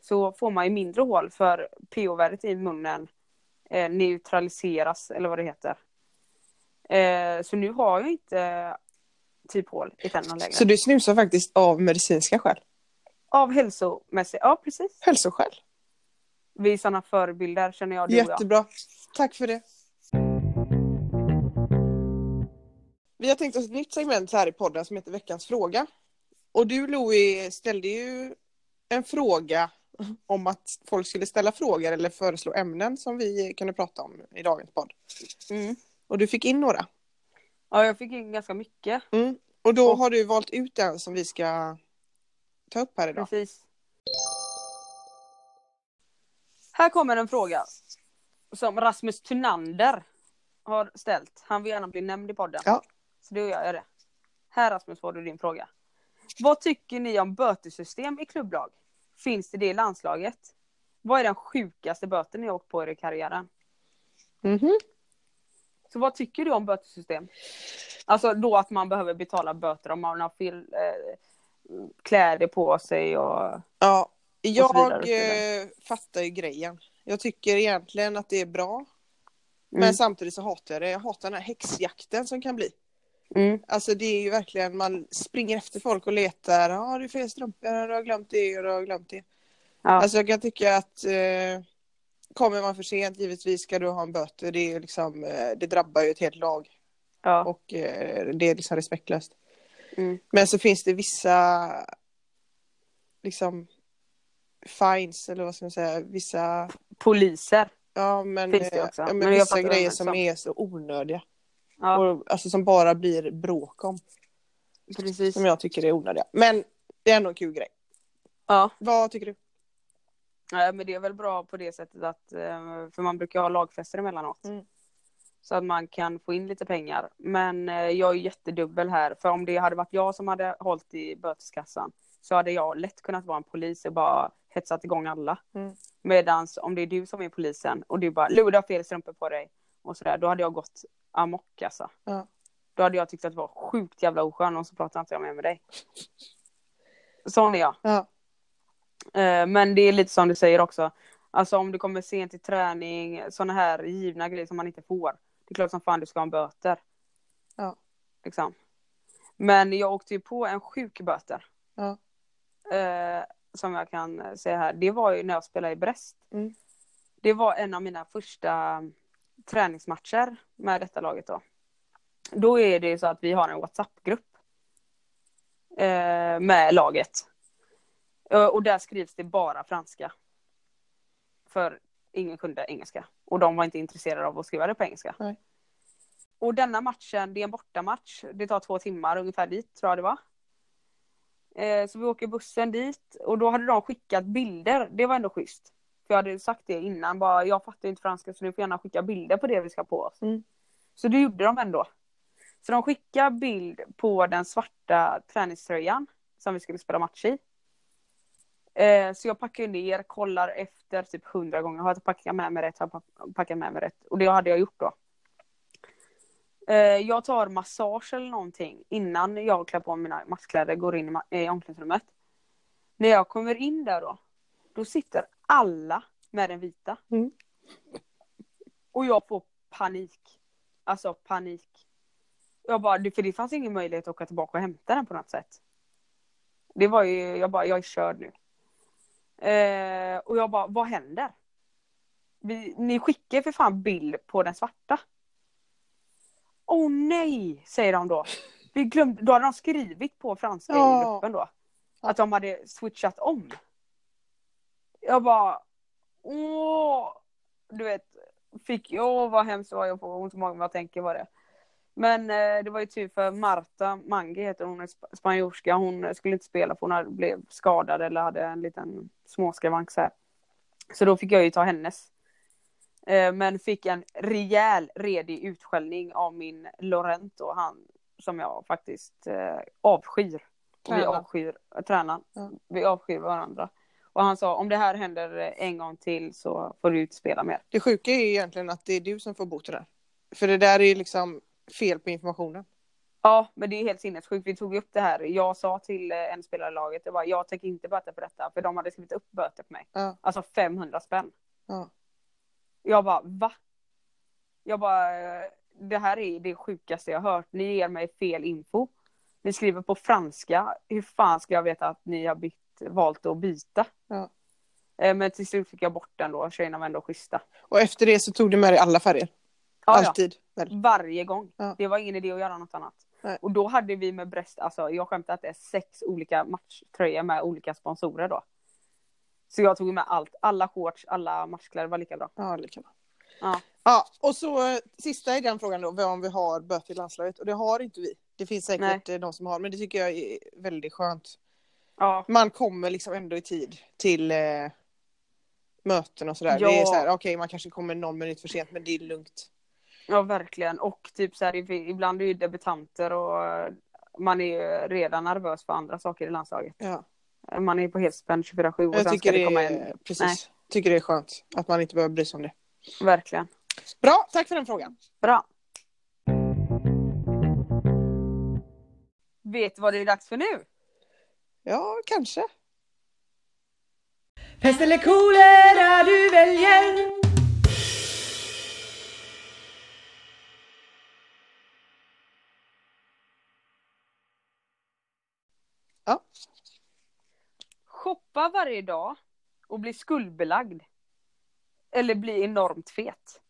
så får man ju mindre hål för pH-värdet i munnen eh, neutraliseras eller vad det heter. Eh, så nu har jag inte typ hål i tänderna längre. Så du snusar faktiskt av medicinska skäl? Av hälsomässigt, ja precis. Hälsoskäl? Vi är sådana förebilder känner jag du och jag. Jättebra. Tack för det. Vi har tänkt oss ett nytt segment här i podden som heter Veckans fråga. Och du Louie ställde ju en fråga om att folk skulle ställa frågor eller föreslå ämnen som vi kunde prata om i dagens podd. Mm. Och du fick in några. Ja jag fick in ganska mycket. Mm. Och då Och- har du valt ut en som vi ska ta upp här idag. Precis. Här kommer en fråga. Som Rasmus Thunander har ställt. Han vill gärna bli nämnd i podden. Ja. Så då gör jag det. Här Rasmus får du din fråga. Vad tycker ni om bötessystem i klubblag? Finns det det i landslaget? Vad är den sjukaste böten ni har åkt på i er karriären? Mhm. Så vad tycker du om bötessystem? Alltså då att man behöver betala böter om man har fel eh, kläder på sig och... Ja, jag vidare, och så vidare. eh, fattar ju grejen. Jag tycker egentligen att det är bra. Men Mm. samtidigt så hatar jag det. Jag hatar den här häxjakten som kan bli. Mm. Alltså det är ju verkligen, man springer efter folk och letar. Ja, ah, du är fel strumpor, du har glömt det och du har glömt det. Ja. Alltså jag kan tycka att eh, kommer man för sent, givetvis ska du ha en böter. Det, är liksom, eh, det drabbar ju ett helt lag ja. och eh, det är liksom respektlöst. Mm. Men så finns det vissa liksom fines eller vad ska man säga, vissa Poliser. Ja men, Finns det eh, också. ja, men, Men vissa grejer som är så onödiga. Ja, Och, alltså som bara blir bråk om. precis. Som jag tycker är onödiga. Men det är ändå en kul grej. Ja. Vad tycker du? ja, men det är väl bra på det sättet att, eh, för man brukar ha lagfester emellanåt. Mm. Så att man kan få in lite pengar. Men eh, jag är jättedubbel här. För om det hade varit jag som hade hållit i böteskassan så hade jag lätt kunnat vara en polis och bara hetsat igång alla. Mm. Medans om det är du som är polisen och du bara Lu, du har fel strumpor på dig. Och sådär, då hade jag gått amok alltså. Ja. Då hade jag tyckt att det var sjukt jävla oskön och så pratar inte jag mer med dig. Sån är jag. Ja. Eh, Men det är lite som du säger också. Alltså om du kommer sent till träning, sådana här givna grejer som man inte får. Det är klart som fan du ska ha en böter. Ja. Liksom. Men jag åkte ju på en sjuk böter. Ja. Eh, som jag kan säga här. Det var ju när jag spelade i Brest. Mm. Det var en av mina första träningsmatcher med detta laget då. Då är det så att vi har en WhatsApp-grupp. Eh, med laget. Eh, Och där skrivs det bara franska. För ingen kunde engelska. Och de var inte intresserade av att skriva det på engelska. Nej. Och denna matchen, det är en bortamatch. Det tar två timmar ungefär dit tror jag det var. Eh, Så vi åker bussen dit och då hade de skickat bilder. Det var ändå schysst. För jag hade sagt det innan. Bara, jag fattar inte franska så ni får gärna skicka bilder på det vi ska på oss. Mm. Så det gjorde de ändå. Så de skickade bild på den svarta träningströjan som vi skulle spela match i. Eh, så jag packar ner, kollar efter typ hundra gånger. Har jag packat med mig rätt? Har jag pack- packat med mig rätt? Och det hade jag gjort då. Eh, jag tar massage eller någonting innan jag klär på mina matchkläder, går in i, i omklädningsrummet. När jag kommer in där då, då sitter alla med den vita. Mm. Och jag får panik. Alltså panik. Jag bara, för det fanns ingen möjlighet att åka tillbaka och hämta den på något sätt. Det var ju, jag bara, jag är körd nu. Eh, och jag bara, vad händer? vi, ni skickar för fan bild på den svarta. Åh nej, säger de då. Vi glömde, då hade de skrivit på franska Ja. i gruppen då. Att de hade switchat om. Jag bara, åh. Du vet, fick, åh vad hemskt var, jag får ont i magen vad jag tänker var det. Men eh, det var ju tur för Marta Mangi heter hon, är sp- spanjorska. Hon skulle inte spela för hon hade, blev skadad eller hade en liten småskavank så här. Så då fick jag ju ta hennes. Eh, men fick en rejäl redig utskällning av min Laurent och han som jag faktiskt eh, avskyr. Vi avskyr, äh, tränaren. Ja. Vi avskyr varandra. Och han sa om det här händer eh, en gång till så får du inte spela mer. Det sjuka är ju egentligen att det är du som får boten där. För det där är ju liksom fel på informationen. Ja, men det är helt sinnessjukt. Vi tog upp det här. Jag sa till eh, en spelare i laget, jag, bara, jag tänker inte böta för detta. För de hade skrivit upp böter på mig. Ja. Alltså 500 spänn. Ja. Jag bara, va? Jag bara, eh, det här är det sjukaste jag hört. Ni ger mig fel info. Ni skriver på franska. Hur fan ska jag veta att ni har bytt, valt att byta? Ja. Eh, Men till slut fick jag bort den då. Tjejerna var ändå schyssta. Och efter det så tog du med dig alla färger. Ja, ja. Alltid. Väl? Varje gång. Ja. Det var ingen idé att göra något annat. Nej. Och då hade vi med Brest, alltså jag skämtar att det är sex olika matchtröjor med olika sponsorer då. Så jag tog med allt, alla shorts, alla matchkläder var lika bra. Ja, lika bra. Ja. Ja, och så eh, sista i den frågan då, om vi har böter i landslaget. Och det har inte vi. Det finns säkert eh, de som har, men det tycker jag är väldigt skönt. Ja, Man kommer liksom ändå i tid till eh, möten och sådär. Ja. Det är så här, okej man kanske kommer någon minut för sent men det är lugnt. Ja verkligen. Och typ så här, ibland är ju debutanter och eh, man är ju redan nervös för andra saker i landslaget. Ja. Man är på helt spänn 24-7 och Jag sen tycker ska det det, komma är, en. precis. Nej. tycker det är skönt att man inte behöver bry sig om det. Verkligen. Bra, tack för den frågan. Bra. Vet du vad det är dags för nu? Ja, kanske. Pest eller kolera du väljer Ja. Shoppa varje dag och bli skuldbelagd. Eller bli enormt fet.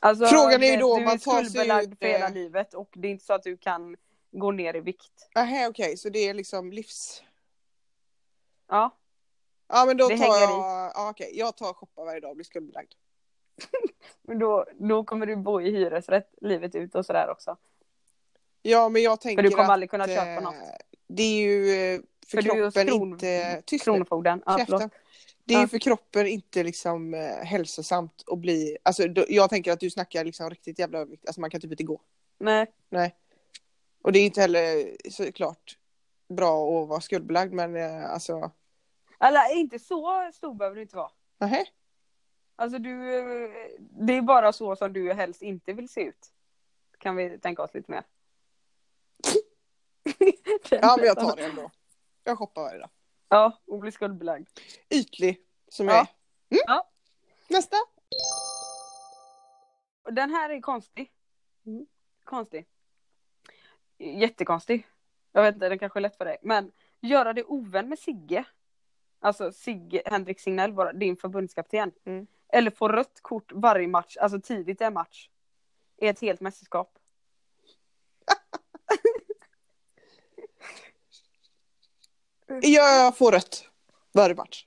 Alltså, Frågan du är ju då om du man är tar sig skuldbelagd ur för hela det. livet och det är inte så att du kan gå ner i vikt. Nähä, okej, så det är liksom livs... Ja, Ja, men då Det tar jag... i. Ja, okej, jag tar shoppa varje dag och blir skuldbelagd. [LAUGHS] men då, då kommer du bo i hyresrätt livet ut och sådär också. Ja, men jag tänker du kommer att, aldrig kunna köpa eh, något. Det är ju eh, för, För kroppen kron- inte... Tyst nu, Kronofogden. Ja. Det är ju Ja. för kroppen inte liksom eh, hälsosamt att bli... Alltså, då, jag tänker att du snackar liksom riktigt jävla övervikt. Alltså man kan typ inte gå. Nej, Nej. Och det är inte heller såklart bra att vara skuldbelagd, men eh, alltså... eller inte så stor behöver du inte vara. Nähä? Alltså du, det är bara så som du helst inte vill se ut. Kan vi tänka oss lite mer. [LAUGHS] Ja, men jag tar det ändå. Jag shoppar varje dag. Ja, och bli skuldbelagd. Ytlig som Ja. jag är. Mm. Ja. Nästa. Den här är konstig. Mm. Konstig. Jättekonstig. Jag vet inte, den kanske är lätt för dig. Men göra dig ovän med Sigge. Alltså Sigge, Henrik Signell, din förbundskapten. Mm. Eller få rött kort varje match, alltså tidigt i en match. I ett helt mästerskap. [LAUGHS] Jag får rött. Varje match.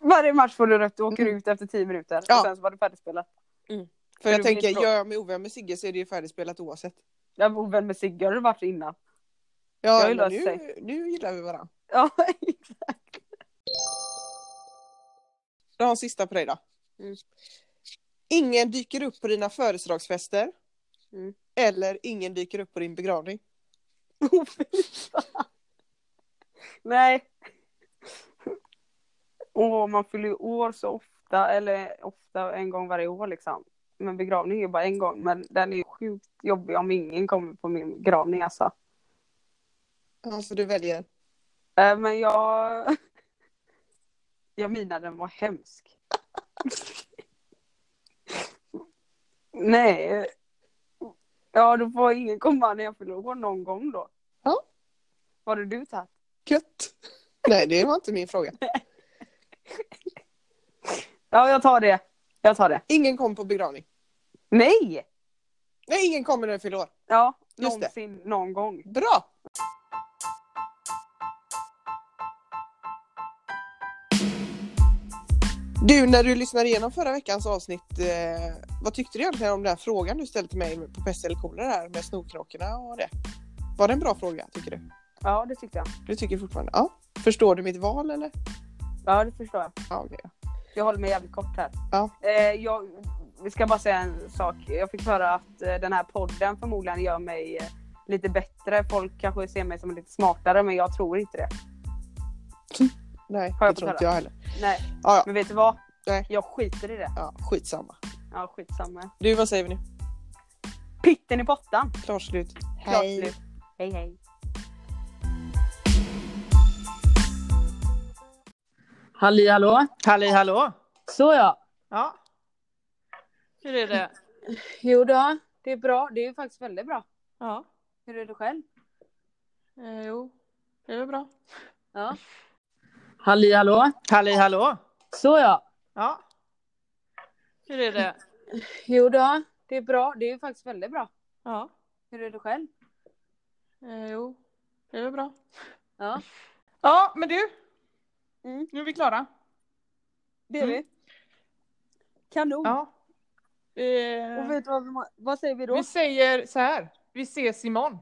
Varje match får du rött, du åker Mm. ut efter 10 minuter. Ja. Och sen så var det färdigspelat. För du jag tänker, gör jag mig ovän med Sigge så är det ju färdigspelat oavsett. Jag var ovän med Sigge, har du varit innan? Ja, Jag nu, sig. nu gillar vi varandra. Ja, [LAUGHS] exakt. Jag har en sista på dig då. Mm. Ingen dyker upp på dina födelsedagsfester. Mm. Eller ingen dyker upp på din begravning. [LAUGHS] Oh. Nej. Åh, man fyller ju år så ofta, eller ofta en gång varje år liksom. Men begravning är ju bara en gång, men den är ju sjukt jobbig om ingen kommer på min begravning alltså. Ja, så du väljer. Äh, men jag... [LAUGHS] Jag menar den var hemsk. [LAUGHS] Nej. Ja, då får ingen komma när jag fyller år någon gång då. Ja. Vad har du tagit? Gött. Nej, det var inte min fråga. [LAUGHS] Ja, jag tar det. Jag tar det. Ingen kom på begravning. Nej! Nej, ingen kommer när du fyller år. Ja, Just det. någonsin, någon gång. Bra! Du, när du lyssnade igenom förra veckans avsnitt, eh, vad tyckte du egentligen om den här frågan du ställde till mig på pest eller kolera här med snorkråkorna och det? Var det en bra fråga, tycker du? Ja, det tyckte jag. Du tycker fortfarande? Ja. Förstår du mitt val eller? Ja, det förstår jag. Ja, okej. Jag håller mig jävligt kort här. Ja. Eh, jag vi ska bara säga en sak. Jag fick höra att eh, den här podden förmodligen gör mig eh, lite bättre. Folk kanske ser mig som lite smartare, men jag tror inte det. Nej, Har jag det tror inte jag heller. Nej, Ja, ja. men vet du vad? Nej. Jag skiter i det. ja, skitsamma. Ja, skitsamma. Du, vad säger vi nu? Pitten i pottan. Klart slut. Klart slut. Hej hej. Halli hallå. Halli hallå! Så ja. Ja. Hur är det? [LAUGHS] Jo då, det är bra. Det är faktiskt väldigt bra. Ja. Hur är det själv? Eh, jo, det är bra. Ja. [LAUGHS] Halli hallå. Halli hallå! Så ja. Ja. Hur är det? Jo då, det är bra. Det är faktiskt väldigt bra. Ja. Hur är det själv? Eh, jo, det är bra. Ja. Ja, men du. Mm. Nu är vi klara. Det är Mm. vi. Kanon. Ja. Eh, Och vet du vad, vi vad säger vi då? vi säger så här. Vi ses imorgon.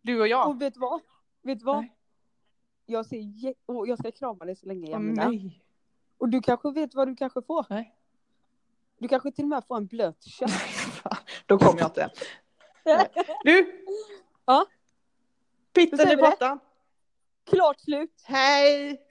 Du och jag. Och vet du vad? Vet du vad? Nej. Jag, ser och jag ska krama dig så länge jag menar. nej. Och du kanske vet vad du kanske får? Nej. Du kanske till och med får en blöt kött. [LAUGHS] Då kommer jag inte. [LAUGHS] Du! Ja? Pitten i pottan. Klart slut! Hej!